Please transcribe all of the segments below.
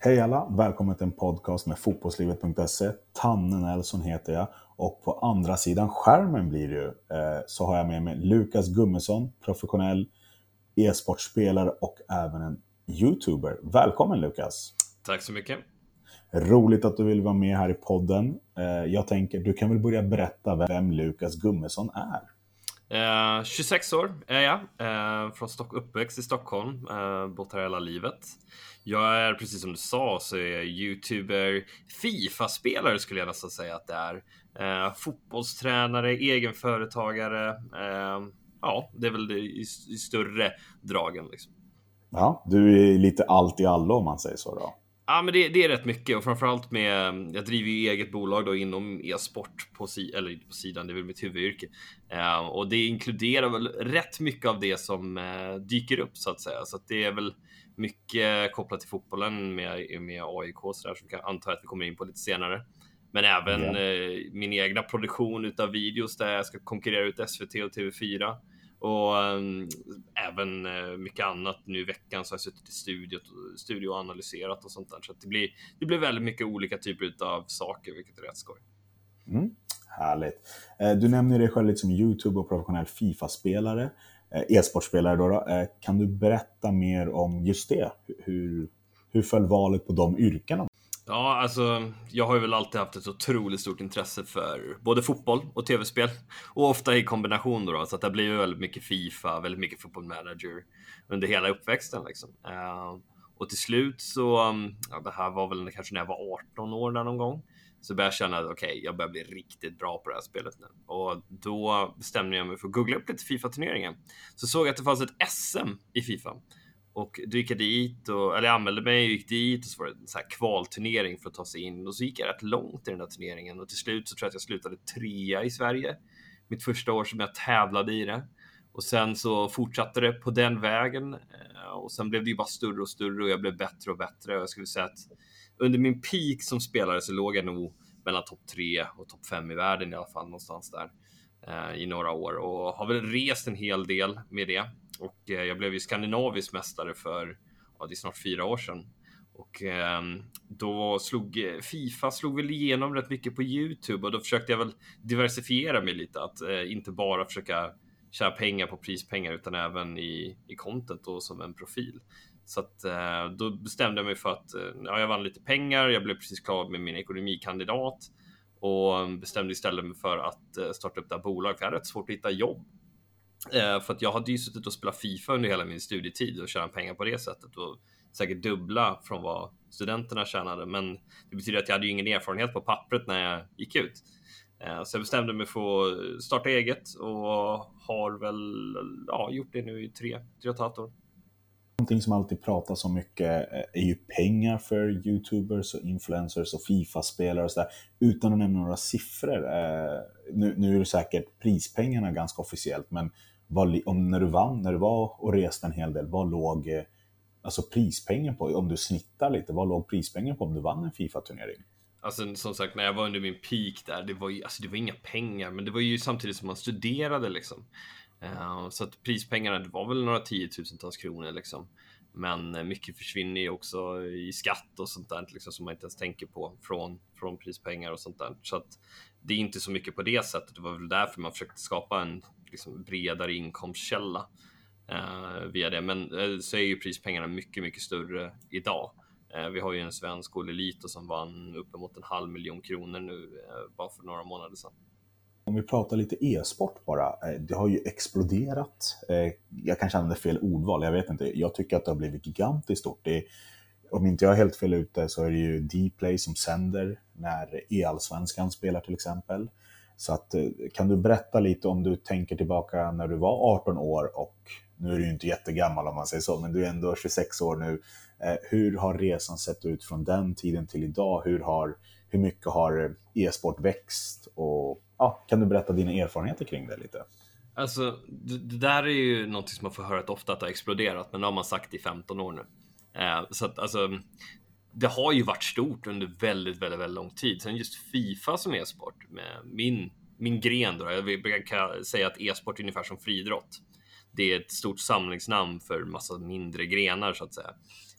Hej alla! Välkommen till en podcast med fotbollslivet.se. Tanne Nelson heter jag och på andra sidan skärmen blir det ju, eh, så har jag med mig Lukas Gummesson, professionell e-sportspelare och även en YouTuber. Välkommen Lukas! Tack så mycket! Roligt att du vill vara med här i podden. Eh, jag tänker, du kan väl börja berätta vem Lukas Gummesson är? Eh, 26 år är jag, eh, från Stock uppväxt i Stockholm, eh, bott här hela livet. Jag är precis som du sa så är jag youtuber, Fifa-spelare skulle jag nästan säga att det är. Eh, fotbollstränare, egenföretagare. Eh, ja, det är väl det i, i större dragen liksom. Ja, du är lite allt i allo om man säger så då. Ja, men det, det, är rätt mycket och framförallt med. Jag driver ju eget bolag då inom e-sport på, si, eller på sidan. Det är väl mitt huvudyrke uh, och det inkluderar väl rätt mycket av det som uh, dyker upp så att säga. Så att det är väl mycket kopplat till fotbollen med, med AIK så där som jag antar att vi kommer in på lite senare. Men även uh, min egna produktion utav videos där jag ska konkurrera ut SVT och TV4 och äm, även äh, mycket annat. Nu i veckan så har jag suttit i studio, studio och analyserat och sånt där. Så det blir, det blir väldigt mycket olika typer av saker, vilket är rätt skoj. Mm, härligt. Eh, du nämner dig själv lite som Youtube och professionell Fifa-spelare, eh, e-sportspelare. Då, då. Eh, kan du berätta mer om just det? Hur, hur föll valet på de yrkena? Ja, alltså, jag har ju väl alltid haft ett otroligt stort intresse för både fotboll och tv-spel och ofta i kombination då, då så att det blir väldigt mycket Fifa, väldigt mycket Football Manager under hela uppväxten liksom. Uh, och till slut så, um, ja, det här var väl kanske när jag var 18 år där någon gång, så började jag känna att okej, okay, jag börjar bli riktigt bra på det här spelet nu. Och då bestämde jag mig för att googla upp lite Fifa-turneringen. Så såg jag att det fanns ett SM i Fifa och då gick jag dit, och, eller jag anmälde mig och gick dit och så var det en så här kvalturnering för att ta sig in. Och så gick jag rätt långt i den där turneringen och till slut så tror jag att jag slutade trea i Sverige. Mitt första år som jag tävlade i det. Och sen så fortsatte det på den vägen. Eh, och sen blev det ju bara större och större och jag blev bättre och bättre. Och jag skulle säga att under min peak som spelare så låg jag nog mellan topp tre och topp fem i världen i alla fall någonstans där Eh, i några år och har väl rest en hel del med det. Och eh, jag blev ju skandinavisk mästare för, ja, det är snart fyra år sedan. Och ehm, då slog Fifa slog väl igenom rätt mycket på Youtube och då försökte jag väl diversifiera mig lite, att eh, inte bara försöka tjäna pengar på prispengar utan även i, i content och som en profil. Så att då bestämde jag mig för att ja, jag vann lite pengar. Jag blev precis klar med min ekonomikandidat och bestämde istället mig för att eh, starta upp det här bolaget. För jag hade rätt svårt att hitta jobb Eh, för att jag hade ju suttit och spelat Fifa under hela min studietid och tjänat pengar på det sättet och säkert dubbla från vad studenterna tjänade. Men det betyder att jag hade ju ingen erfarenhet på pappret när jag gick ut. Eh, så jag bestämde mig för att starta eget och har väl ja, gjort det nu i tre, tre och ett halvt år. Någonting som alltid pratas om mycket eh, är ju pengar för YouTubers och influencers och Fifa-spelare och sådär. Utan att nämna några siffror. Eh, nu, nu är det säkert prispengarna ganska officiellt, men vad, om när du vann, när du var och reste en hel del, vad låg eh, alltså prispengen på? Om du snittar lite, vad låg prispengen på om du vann en Fifa-turnering? Alltså som sagt, när jag var under min peak där, det var ju, alltså det var inga pengar, men det var ju samtidigt som man studerade liksom. Uh, så att prispengarna, det var väl några tiotusentals kronor liksom. Men eh, mycket försvinner ju också i skatt och sånt där liksom, som man inte ens tänker på från, från prispengar och sånt där. Så att det är inte så mycket på det sättet. Det var väl därför man försökte skapa en liksom bredare inkomstkälla eh, via det. Men eh, så är ju prispengarna mycket, mycket större idag. Eh, vi har ju en svensk Olle som vann uppemot en halv miljon kronor nu eh, bara för några månader sedan. Om vi pratar lite e-sport bara. Eh, det har ju exploderat. Eh, jag kanske använder fel ordval, jag vet inte. Jag tycker att det har blivit gigantiskt stort. Det är, om inte jag är helt fel ute så är det ju Dplay som sänder när e-allsvenskan spelar till exempel. Så att, eh, kan du berätta lite om du tänker tillbaka när du var 18 år och nu är du ju inte jättegammal om man säger så, men du är ändå 26 år nu. Hur har resan sett ut från den tiden till idag? Hur, har, hur mycket har eh, e-sport växt? Och, ja, kan du berätta dina erfarenheter kring det lite? Alltså, det, där är ju något som man får höra ofta att det har exploderat, men det har man sagt i 15 år nu. Eh, så att alltså, det har ju varit stort under väldigt, väldigt, väldigt lång tid. Sen just Fifa som e-sport, med min, min gren då, jag brukar säga att e-sport är ungefär som friidrott. Det är ett stort samlingsnamn för massa mindre grenar så att säga.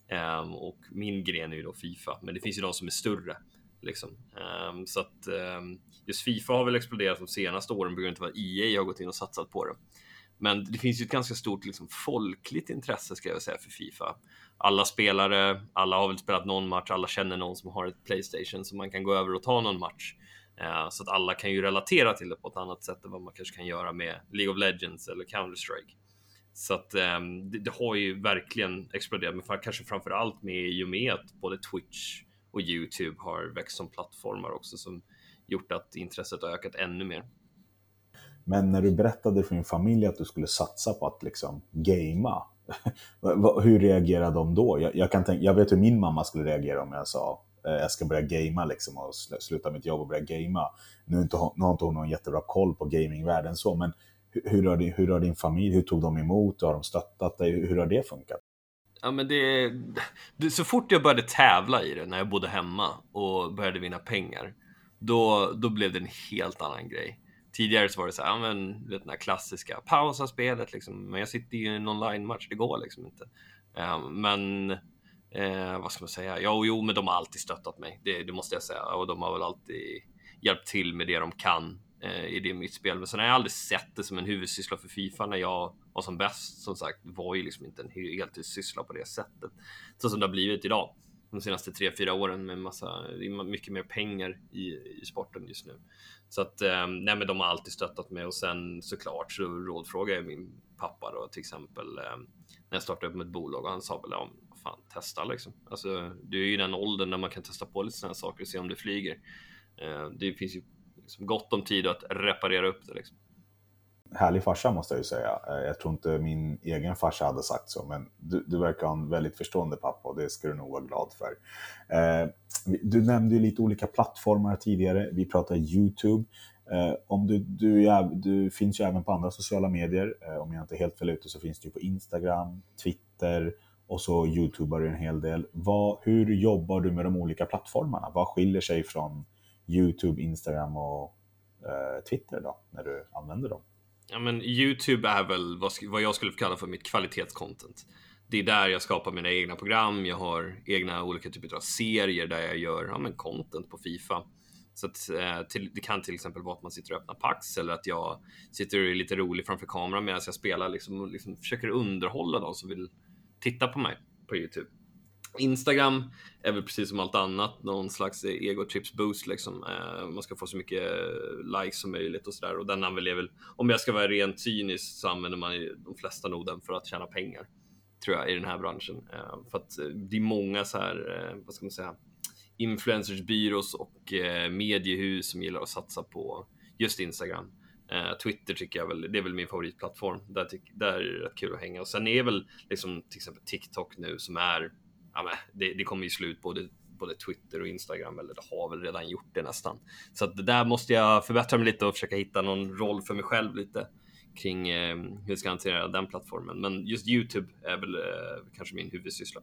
Ehm, och min gren är ju då Fifa, men det finns ju de som är större. Liksom. Um, så att um, just Fifa har väl exploderat de senaste åren på grund av att EA har gått in och satsat på det. Men det finns ju ett ganska stort liksom, folkligt intresse ska jag säga för Fifa. Alla spelare, alla har väl spelat någon match, alla känner någon som har ett Playstation så man kan gå över och ta någon match. Uh, så att alla kan ju relatera till det på ett annat sätt än vad man kanske kan göra med League of Legends eller Counter-Strike. Så att um, det, det, har ju verkligen exploderat, men för, kanske framför allt med i och med att både Twitch och Youtube har växt som plattformar också som gjort att intresset har ökat ännu mer. Men när du berättade för din familj att du skulle satsa på att liksom gamea, hur reagerade de då? Jag, jag, kan tänka, jag vet hur min mamma skulle reagera om jag sa eh, jag ska börja gamea liksom och sluta mitt jobb och börja gamea. Nu, inte, nu har inte hon någon jättebra koll på gamingvärlden så, men hur har, din, hur har din familj, hur tog de emot, har de stöttat dig, hur har det funkat? Ja men det, det, så fort jag började tävla i det när jag bodde hemma och började vinna pengar, då, då blev det en helt annan grej. Tidigare så var det så här, ja men vet, den här klassiska, pausa spelet liksom, men jag sitter ju i en online-match, det går liksom inte. Um, men eh, vad ska man säga? Ja, jo, men de har alltid stöttat mig, det, det måste jag säga, och de har väl alltid hjälpt till med det de kan eh, i det mitt spel. Men sen har jag aldrig sett det som en huvudsyssla för Fifa när jag var som bäst. Som sagt, var ju liksom inte en heltidssyssla på det sättet så som det har blivit idag de senaste tre, fyra åren med massa, mycket mer pengar i, i sporten just nu. Så att, eh, nej men de har alltid stöttat mig och sen såklart så rådfrågar jag min pappa då till exempel eh, när jag startade upp med ett bolag och han sa väl om fan testa liksom. Alltså du är ju i den åldern när man kan testa på lite sådana saker och se om det flyger. Eh, det finns ju liksom gott om tid att reparera upp det liksom härlig farsa måste jag ju säga. Eh, jag tror inte min egen farsa hade sagt så, men du, du verkar ha en väldigt förstående pappa och det ska du nog vara glad för. Eh, du nämnde ju lite olika plattformar tidigare. Vi pratar YouTube. Eh, om du, du, du, finns ju även på andra sociala medier. Eh, om jag inte är helt fel ute så finns du på Instagram, Twitter och så YouTubar du en hel del. Vad, hur jobbar du med de olika plattformarna? Vad skiljer sig från YouTube, Instagram och eh, Twitter då, när du använder dem? Ja, men Youtube är väl vad, vad jag skulle kalla för mitt kvalitetscontent. Det är där jag skapar mina egna program. Jag har egna olika typer av serier där jag gör ja, men content på Fifa. Så att, eh, till, det kan till exempel vara att man sitter och öppnar Pax eller att jag sitter och är lite rolig framför kameran medan jag spelar liksom, och liksom försöker underhålla de som vill titta på mig på Youtube. Instagram är väl precis som allt annat någon slags egotrips boost liksom. Eh, man ska få så mycket eh, likes som möjligt och sådär och den använder jag väl, om jag ska vara rent cynisk så använder man de flesta nog den för att tjäna pengar. Tror jag i den här branschen. Eh, för att det är många så här, vad ska man säga, influencersbyrås och mediehus som gillar att satsa på just Instagram. Twitter tycker jag väl, det är väl min favoritplattform. Där, där är det rätt kul att hänga. Och sen är väl liksom till exempel TikTok nu som är ja, men det, det kommer ju slut både både Twitter och Instagram, eller det har väl redan gjort det nästan. Så att där måste jag förbättra mig lite och försöka hitta någon roll för mig själv lite kring eh, hur jag ska hantera den plattformen. Men just Youtube är väl eh, kanske min huvudsyssla.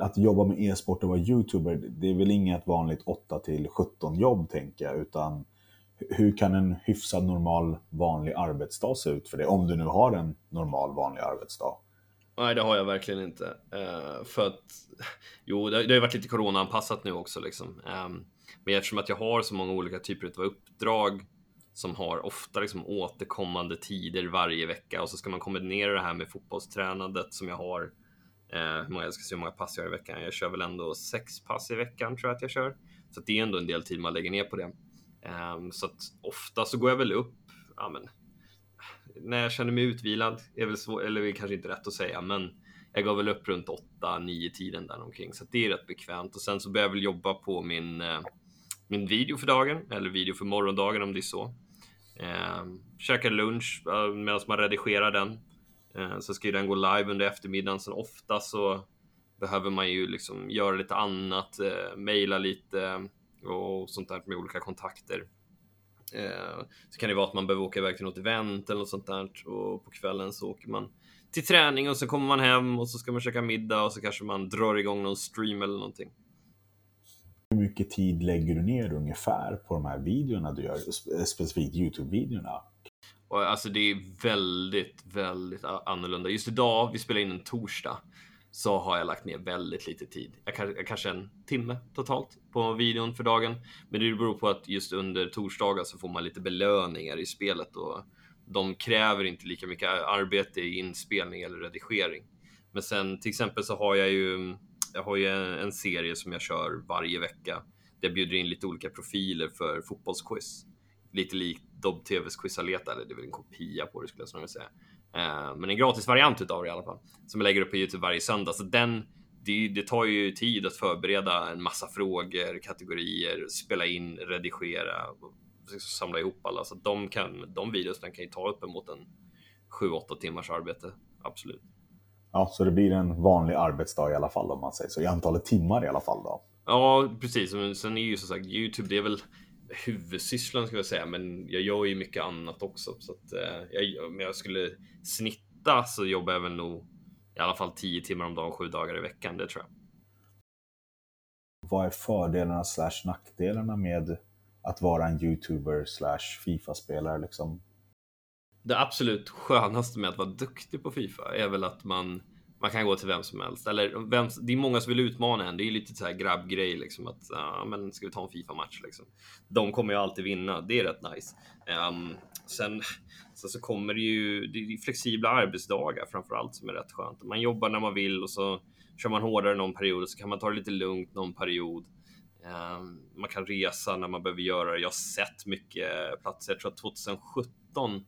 Att jobba med e-sport och vara youtuber, det är väl inget vanligt 8 till 17 jobb tänker jag, utan hur kan en hyfsad normal vanlig arbetsdag se ut för dig? Om du nu har en normal vanlig arbetsdag. Nej, det har jag verkligen inte. Uh, för att, jo, det, det har ju varit lite coronaanpassat nu också liksom. Um, men eftersom att jag har så många olika typer av uppdrag som har ofta liksom återkommande tider varje vecka och så ska man kombinera det här med fotbollstränandet som jag har. Uh, hur många, jag ska se hur många pass jag har i veckan. Jag kör väl ändå sex pass i veckan tror jag att jag kör. Så det är ändå en del tid man lägger ner på det. Um, så att ofta så går jag väl upp, ja men när jag känner mig utvilad, är väl svår, eller är kanske inte rätt att säga, men jag går väl upp runt 8-9 tiden där omkring så det är rätt bekvämt och sen så börjar jag väl jobba på min, eh, min video för dagen eller video för morgondagen om det är så. Eh, käkar lunch medan man redigerar den. Eh, så ska ju den gå live under eftermiddagen. Sen ofta så behöver man ju liksom göra lite annat, eh, mejla lite och sånt där med olika kontakter. Eh, så kan det vara att man behöver åka iväg till något event eller något sånt där och på kvällen så åker man till träning och så kommer man hem och så ska man käka middag och så kanske man drar igång någon stream eller någonting. Hur mycket tid lägger du ner ungefär på de här videorna du gör, specifikt Youtube-videorna? alltså det är väldigt, väldigt annorlunda. Just idag, vi spelar in en torsdag så har jag lagt ner väldigt lite tid. Jag, jag kanske en timme totalt på videon för dagen. Men det beror på att just under torsdagar så får man lite belöningar i spelet och de kräver inte lika mycket arbete i inspelning eller redigering. Men sen till exempel så har jag ju, jag har ju en serie som jag kör varje vecka. Där jag bjuder in lite olika profiler för fotbollsquiz. Lite likt Dobb TVs Quizaleta, eller det är väl en kopia på det skulle jag snarare säga. Eh, men en gratis variant utav det i alla fall. Som jag lägger upp på Youtube varje söndag. Så den, det, det, tar ju tid att förbereda en massa frågor, kategorier, spela in, redigera, och samla ihop alla. Så de, kan, de videorna kan ju ta uppemot en 7-8 timmars arbete. Absolut. Ja, så det blir en vanlig arbetsdag i alla fall om man säger så. I antalet timmar i alla fall då. Ja, precis. Men sen är ju som sagt Youtube, det är väl huvudsysslan ska jag säga, men jag gör ju mycket annat också. Så att, eh, jag, om jag skulle snitta så jobbar jag väl nog i alla fall 10 timmar om dagen, sju dagar i veckan. Det tror jag. Vad är fördelarna slash nackdelarna med att vara en youtuber slash Fifa-spelare liksom? Det absolut skönaste med att vara duktig på Fifa är väl att man man kan gå till vem som helst. Eller vem, det är många som vill utmana en. Det är lite så här grabbgrej liksom att ja, men ska vi ta en Fifa-match liksom. De kommer ju alltid vinna. Det är rätt nice. Um, sen, sen så kommer det ju det är flexibla arbetsdagar framför allt som är rätt skönt. Man jobbar när man vill och så kör man hårdare någon period och så kan man ta det lite lugnt någon period. Um, man kan resa när man behöver göra det. Jag har sett mycket platser. Jag tror att 2017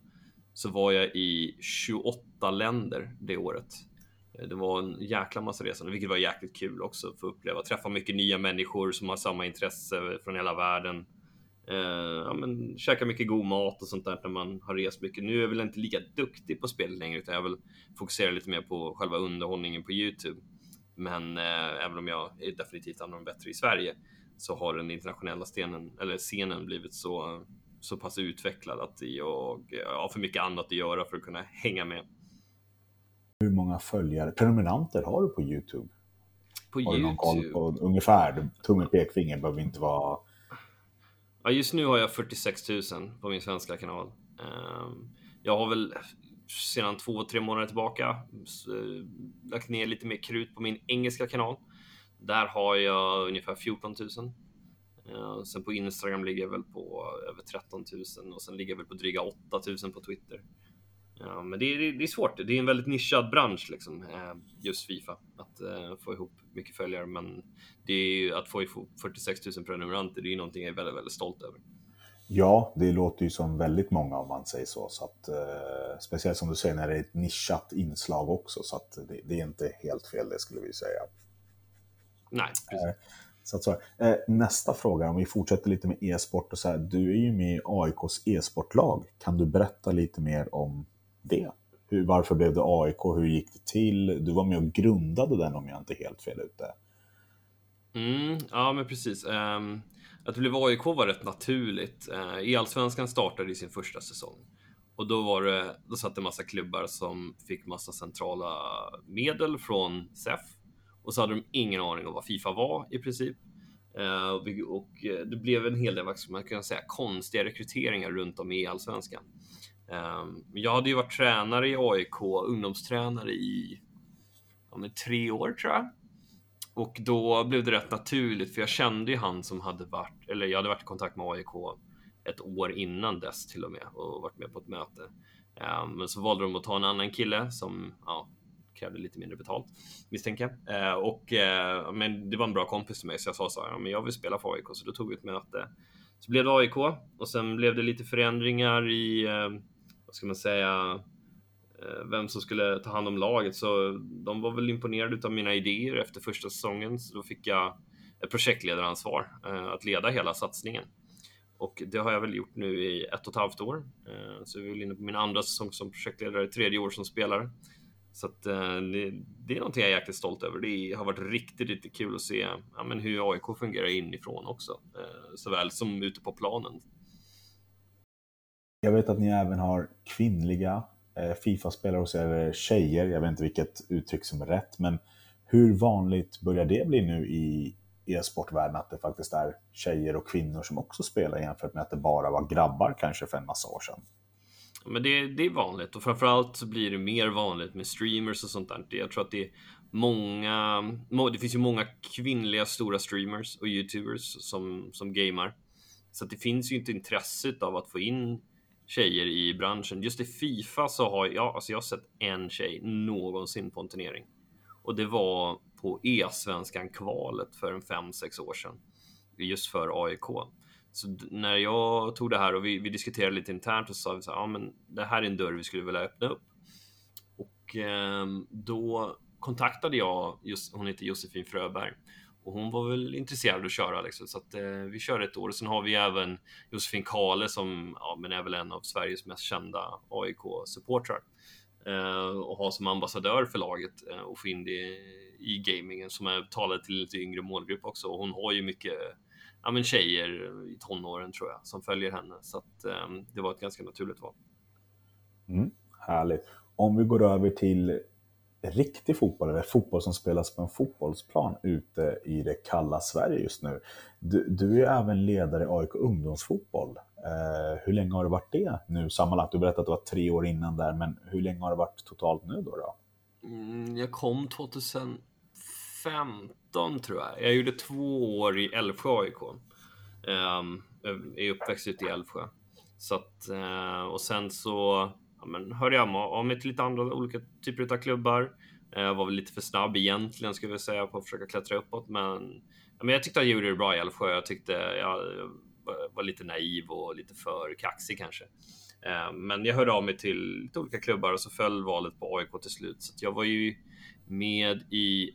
så var jag i 28 länder det året. Eh, det var en jäkla massa resande, vilket var jäkligt kul också att få uppleva. Träffa mycket nya människor som har samma intresse från hela världen. Eh, ja, men, käka mycket god mat och sånt där när man har rest mycket. Nu är jag väl inte lika duktig på spel längre utan jag vill fokusera lite mer på själva underhållningen på Youtube. Men eh, även om jag är definitivt en av de bättre i Sverige så har den internationella stenen, eller scenen blivit så, så pass utvecklad att jag har för mycket annat att göra för att kunna hänga med. Hur många följare, prenumeranter har du på YouTube? På har YouTube? du någon koll på ungefär? Tumme pekfinger behöver inte vara... Ja, just nu har jag 46 000 på min svenska kanal. Ehm, jag har väl sedan två, tre månader tillbaka eh, lagt ner lite mer krut på min engelska kanal. Där har jag ungefär 14 000. Ehm, sen på Instagram ligger jag väl på över 13 000 och sen ligger jag väl på dryga 8 000 på Twitter. Ja, men det är, det är svårt. Det är en väldigt nischad bransch, liksom, eh, just Fifa. Att uh, få ihop mycket följare. Men det är, att få ihop 46 000 prenumeranter, det är någonting jag är väldigt, väldigt stolt över. Ja, det låter ju som väldigt många om man säger så. så att, eh, speciellt som du säger när det är ett nischat inslag också. Så att det, det är inte helt fel, det skulle vi säga. Nej, precis. Eh, så att så eh, nästa fråga, om vi fortsätter lite med e-sport. och så här, Du är ju med i AIKs e-sportlag. Kan du berätta lite mer om det? Hur, varför blev det AIK? Hur gick det till? Du var med och grundade den om jag inte är helt fel ute. Mm, ja, men precis. Um, att det blev AIK var rätt naturligt. Eh, uh, E-allsvenskan startade i sin första säsong. Och då var det, då satt det massa klubbar som fick massa centrala medel från SEF. Och så hade de ingen aning om vad Fifa var i princip. Uh, och, och eh, det blev en hel del, vad man kunna säga, konstiga rekryteringar runt om i e allsvenskan. Um, jag hade ju varit tränare i AIK, ungdomstränare i ja, tre år tror jag. Och då blev det rätt naturligt, för jag kände ju han som hade varit, eller jag hade varit i kontakt med AIK ett år innan dess till och med och varit med på ett möte. Um, men så valde de att ta en annan kille som ja, krävde lite mindre betalt misstänker jag. Uh, och, uh, men det var en bra kompis till mig så jag sa så här, ja, men jag vill spela för AIK så då tog vi ett möte. Så blev det AIK och sen blev det lite förändringar i uh, vad ska man säga, eh, vem som skulle ta hand om laget. Så de var väl imponerade av mina idéer efter första säsongen. Så då fick jag ett projektledaransvar eh, att leda hela satsningen. Och det har jag väl gjort nu i ett och ett halvt år. Eh, så jag är väl inne på min andra säsong som projektledare, tredje år som spelare. Så att, det, det, är någonting jag är jäkligt stolt över. Det har varit riktigt, riktigt kul att se ja, men hur AIK fungerar inifrån också. Såväl som ute på planen. Jag vet att ni även har kvinnliga eh, Fifa-spelare hos er, tjejer. Jag vet inte vilket uttryck som är rätt, men hur vanligt börjar det bli nu i e-sportvärlden att det faktiskt är tjejer och kvinnor som också spelar jämfört med att det bara var grabbar kanske för en massa år sedan? Men det, det är vanligt och framförallt så blir det mer vanligt med streamers och sånt där. Jag tror att det är många, det finns ju många kvinnliga stora streamers och youtubers som, som gamar. Så det finns ju inte intresset av att få in tjejer i branschen. Just i Fifa så har jag, alltså jag har sett en tjej någonsin på en turnering. Och det var på E-svenskan kvalet för en 5-6 år sedan. Just för AIK. Så när jag tog det här och vi, vi diskuterade lite internt och sa vi så här, ja men det här är en dörr vi skulle vilja öppna upp. Och eh, då kontaktade jag, just, hon heter Josefin Fröberg, och hon var väl intresserad av att köra liksom. Så att, eh, vi kör ett år. Och sen har vi även Josefin Kale som ja, men är väl en av Sveriges mest kända AIK-supportrar. Eh, och har som ambassadör för laget eh, och få in det i gamingen som är talad till lite yngre målgrupp också. Och hon har ju mycket ja, men tjejer i tonåren tror jag som följer henne. Så att, eh, det var ett ganska naturligt val. Mm, härligt. Om vi går över till riktig fotboll, eller fotboll som spelas på en fotbollsplan ute i det kalla Sverige just nu. Du, du är även ledare i AIK ungdomsfotboll. Eh, hur länge har det varit det nu sammanlagt? Du berättade att det var tre år innan där, men hur länge har det varit totalt nu då? då? Mm, jag kom 2015 tror jag. Jag gjorde två år i Älvsjö AIK. Um, ehm, jag är uppväxt ute i Älvsjö. Så att, uh, och sen så ja, men hörde jag av mig till lite andra olika typer av klubbar. Jag var väl lite för snabb egentligen, skulle jag säga, på att försöka klättra uppåt. Men, ja, men jag tyckte att gjorde det bra i Älvsjö. Jag tyckte jag var lite naiv och lite för kaxig kanske. Eh, men jag hörde av mig till lite olika klubbar och så föll valet på AIK till slut. Så jag var ju med i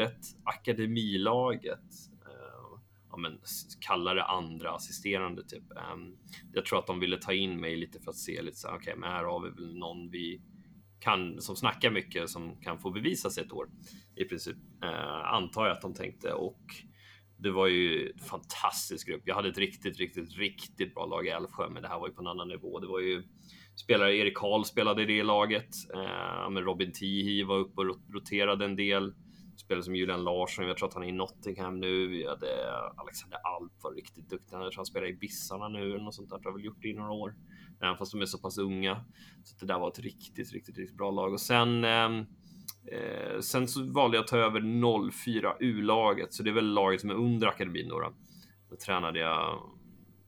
01 akademilaget men, kalla det andra assisterande typ. Um, jag tror att de ville ta in mig lite för att se lite så okej, okay, men här har vi väl någon vi kan som snackar mycket som kan få bevisa sig ett år i princip. Uh, antar jag att de tänkte och det var ju en fantastisk grupp. Jag hade ett riktigt, riktigt, riktigt bra lag i Älvsjö, men det här var ju på en annan nivå. Det var ju spelare, Erik Karl spelade i det laget, uh, men Robin Tihi var uppe och roterade en del spelare som Julian Larsson, jag tror att han är i Nottingham nu. Vi hade Alexander Alp var riktigt duktig. Jag tror han spelar i Bissarna nu eller något sånt där. Det har väl gjort det i några år. Även fast de är så pass unga. Så det där var ett riktigt, riktigt, riktigt bra lag. Och sen ehm, eh, sen så valde jag att ta över 04 U-laget, så det är väl laget som är under akademin då. Då, då tränade jag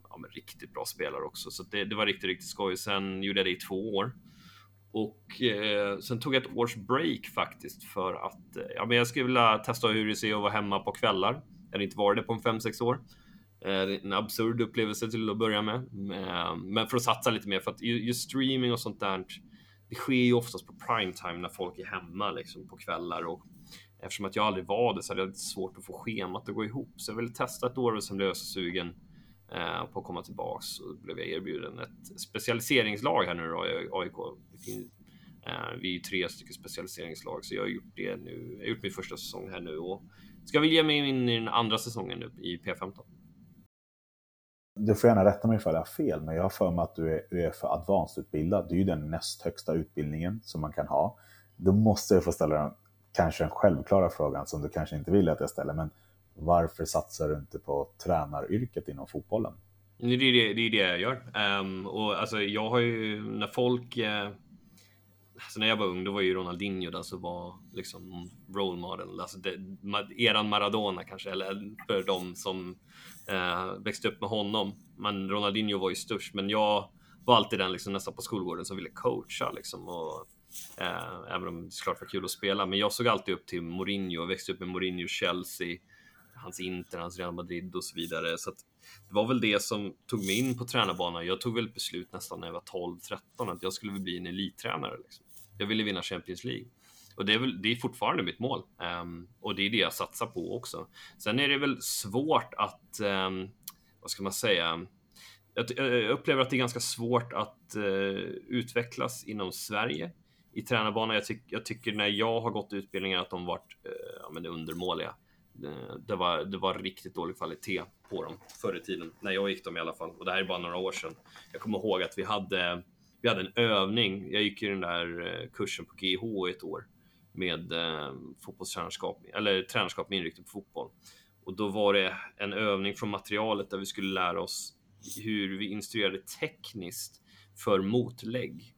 ja, med riktigt bra spelare också, så det, det var riktigt, riktigt skoj. Sen gjorde jag det i två år och eh, sen tog jag ett års break faktiskt för att eh, ja, men jag skulle vilja testa hur det ser att vara hemma på kvällar. Jag hade inte varit det på en 5-6 år. Eh, en absurd upplevelse till att börja med. Eh, men för att satsa lite mer, för att just streaming och sånt där, det sker ju oftast på primetime när folk är hemma liksom på kvällar. Och eftersom att jag aldrig var det så hade jag lite svårt att få schemat att gå ihop. Så jag ville testa ett år och sen blev jag så sugen Eh, på att komma tillbaks så blev jag erbjuden ett specialiseringslag här nu då i AIK. Eh, vi är ju tre stycken specialiseringslag så jag har gjort det nu. Jag har gjort min första säsong här nu och ska väl ge mig in i den andra säsongen nu i P15. Du får gärna rätta mig ifall jag har fel, men jag har för mig att du är, du är för advanced-utbildad. Det är ju den näst högsta utbildningen som man kan ha. Då måste jag få ställa den, kanske den självklara frågan som du kanske inte vill att jag ställer, men varför satsar du inte på tränaryrket inom fotbollen? Det är det, det, är det jag gör. Um, och alltså, jag har ju, när folk... Uh, alltså när jag var ung, då var ju Ronaldinho den som var liksom role model. Alltså det, eran Maradona kanske, eller för de som uh, växte upp med honom. Men Ronaldinho var ju störst, men jag var alltid den liksom, nästan på skolgården som ville coacha liksom. Och, eh, även om det såklart var kul att spela. Men jag såg alltid upp till Mourinho, växte upp med Mourinho, Chelsea hans Inter, hans Real Madrid och så vidare. Så det var väl det som tog mig in på tränarbanan. Jag tog väl ett beslut nästan när jag var 12-13 att jag skulle bli en elittränare. Liksom. Jag ville vinna Champions League. Och det är, väl, det är fortfarande mitt mål. Um, och det är det jag satsar på också. Sen är det väl svårt att, um, vad ska man säga, eh, jag upplever att det är ganska svårt att uh, utvecklas inom Sverige i tränarbanan. Jag, tyck, jag, tycker när jag har gått utbildningar att de varit uh, ja, men undermåliga. Eh, det var, det var riktigt dålig kvalitet på dem förr i tiden, när jag gick dem i alla fall. Och det här är bara några år sedan. Jag kommer ihåg att vi hade, vi hade en övning. Jag gick ju den där eh, kursen på GH i ett år med eh, fotbollstränarskap, eller tränarskap med inriktning på fotboll. Och då var det en övning från materialet där vi skulle lära oss hur vi instruerade tekniskt för motlägg.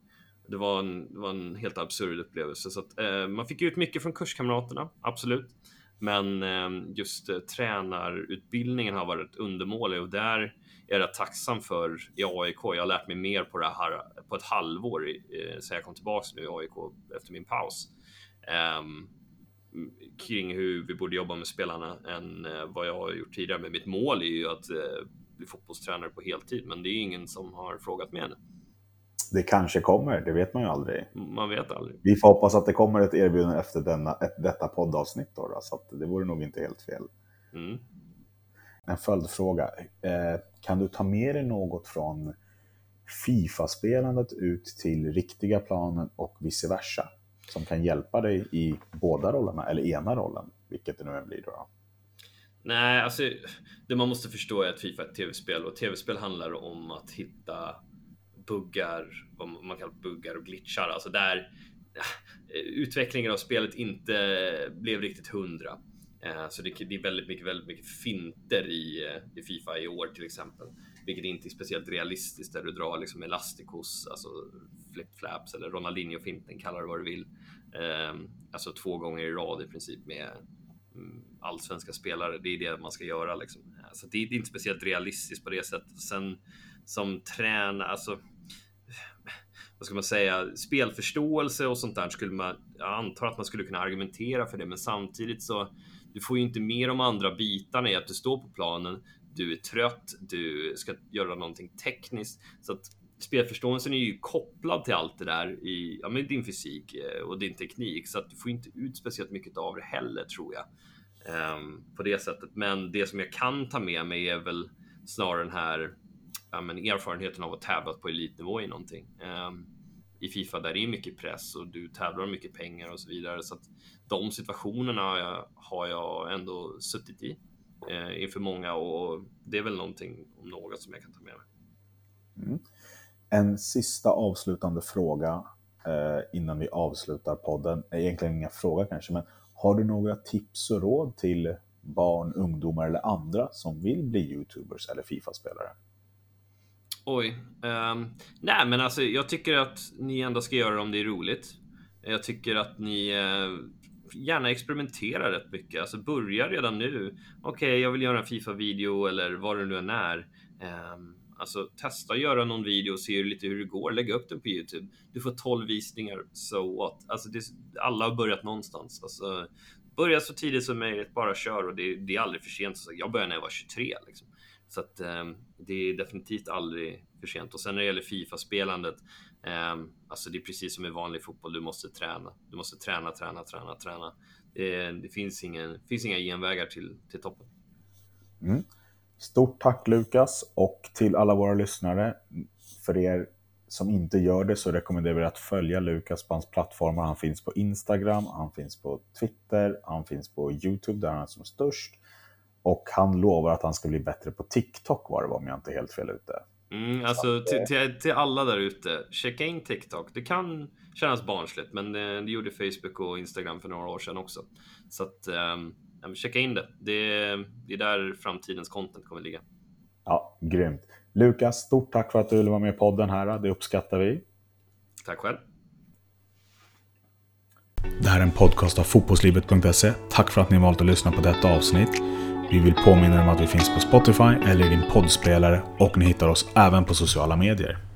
det var en, det var en helt absurd upplevelse. Så att, eh, man fick ut mycket från kurskamraterna, absolut. Men ehm, just eh, tränarutbildningen har varit undermålig och där är jag tacksam för i AIK. Jag har lärt mig mer på det här på ett halvår eh, sedan sen jag kom tillbaka nu i AIK efter min paus. Ehm, kring hur vi borde jobba med spelarna än eh, vad jag har gjort tidigare. Men mitt mål är ju att bli fotbollstränare på heltid, men det är ingen som har frågat mig ännu. Det kanske kommer, det vet man ju aldrig. Man vet aldrig. Vi får hoppas att det kommer ett erbjudande efter denna, ett, detta poddavsnitt då, då så det vore nog inte helt fel. Mm. En följdfråga. Eh, kan du ta med dig något från Fifa-spelandet ut till riktiga planen och vice versa? Som kan hjälpa dig i båda rollerna, eller ena rollen, vilket det nu än blir då. då. Nej, alltså det man måste förstå är att Fifa är ett tv-spel och tv-spel handlar om att hitta buggar, vad man kallar buggar och glitchar, alltså där eh, utvecklingen av spelet inte blev riktigt hundra. Eh, så det, är väldigt mycket, väldigt mycket finter i, eh, i Fifa i år till exempel, vilket inte är speciellt realistiskt där du drar liksom elastikos, alltså flip-flaps eller Ronaldinho-finten, kalla det vad du vill. Ehm, alltså två gånger i rad i princip med mm, allsvenska spelare. Det är det man ska göra liksom. Eh, så det är inte speciellt realistiskt på det sättet. Sen som tränare, alltså vad ska man säga, spelförståelse och sånt där skulle man, jag antar att man skulle kunna argumentera för det, men samtidigt så du får ju inte mer de andra bitarna i att du står på planen, du är trött, du ska göra någonting tekniskt. Så att spelförståelsen är ju kopplad till allt det där i ja, men din fysik eh, och din teknik, så att du får inte ut speciellt mycket av det heller tror jag. Um, på det sättet. Men det som jag kan ta med mig är väl snarare den här ja, men erfarenheten av att tävla på elitnivå i någonting. Um, i Fifa där det är mycket press och du tävlar om mycket pengar och så vidare. Så att de situationerna har jag, har jag ändå suttit i eh, inför många och det är väl någonting om något som jag kan ta med mig. Mm. En sista avslutande fråga eh, innan vi avslutar podden. Egentligen inga frågor kanske, men har du några tips och råd till barn, ungdomar eller andra som vill bli YouTubers eller Fifa-spelare? Oj. Um, nej, men alltså jag tycker att ni ändå ska göra det om det är roligt. Jag tycker att ni uh, gärna experimentera rätt mycket. Alltså börja redan nu. Okej, okay, jag vill göra en Fifa-video eller vad det nu än är. Um, alltså testa att göra någon video och se lite hur det går. Lägg upp den på Youtube. Du får 12 visningar, so what? Alltså det, alla har börjat någonstans. Alltså, börja så tidigt som möjligt, bara kör och det, det är aldrig för sent. Så jag började när jag var 23 liksom. Så att eh, det är definitivt aldrig för sent. Och sen när det gäller Fifa-spelandet, eh, alltså det är precis som i vanlig fotboll, du måste träna. Du måste träna, träna, träna, träna. Det, det finns, ingen, finns inga genvägar till, till toppen. Mm. Stort tack Lukas och till alla våra lyssnare. För er som inte gör det så rekommenderar vi att följa Lukas på hans plattformar. Han finns på Instagram, han finns på Twitter, han finns på Youtube där han är som störst. Och han lovar att han ska bli bättre på TikTok var det var om jag inte är helt fel ute. Mm, alltså att, till, till, till, alla där ute, checka in TikTok. Det kan kännas barnsligt, men det, det, gjorde Facebook och Instagram för några år sedan också. Så att, um, checka in det. det. Det är där framtidens content kommer ligga. Ja, grymt. Lukas, stort tack för att du ville vara med i podden här. Det uppskattar vi. Tack själv. Det här är en podcast av fotbollslivet.se. Tack för att ni valt att lyssna på detta avsnitt. Vi vill påminna om att vi finns på Spotify eller i din poddspelare och ni hittar oss även på sociala medier.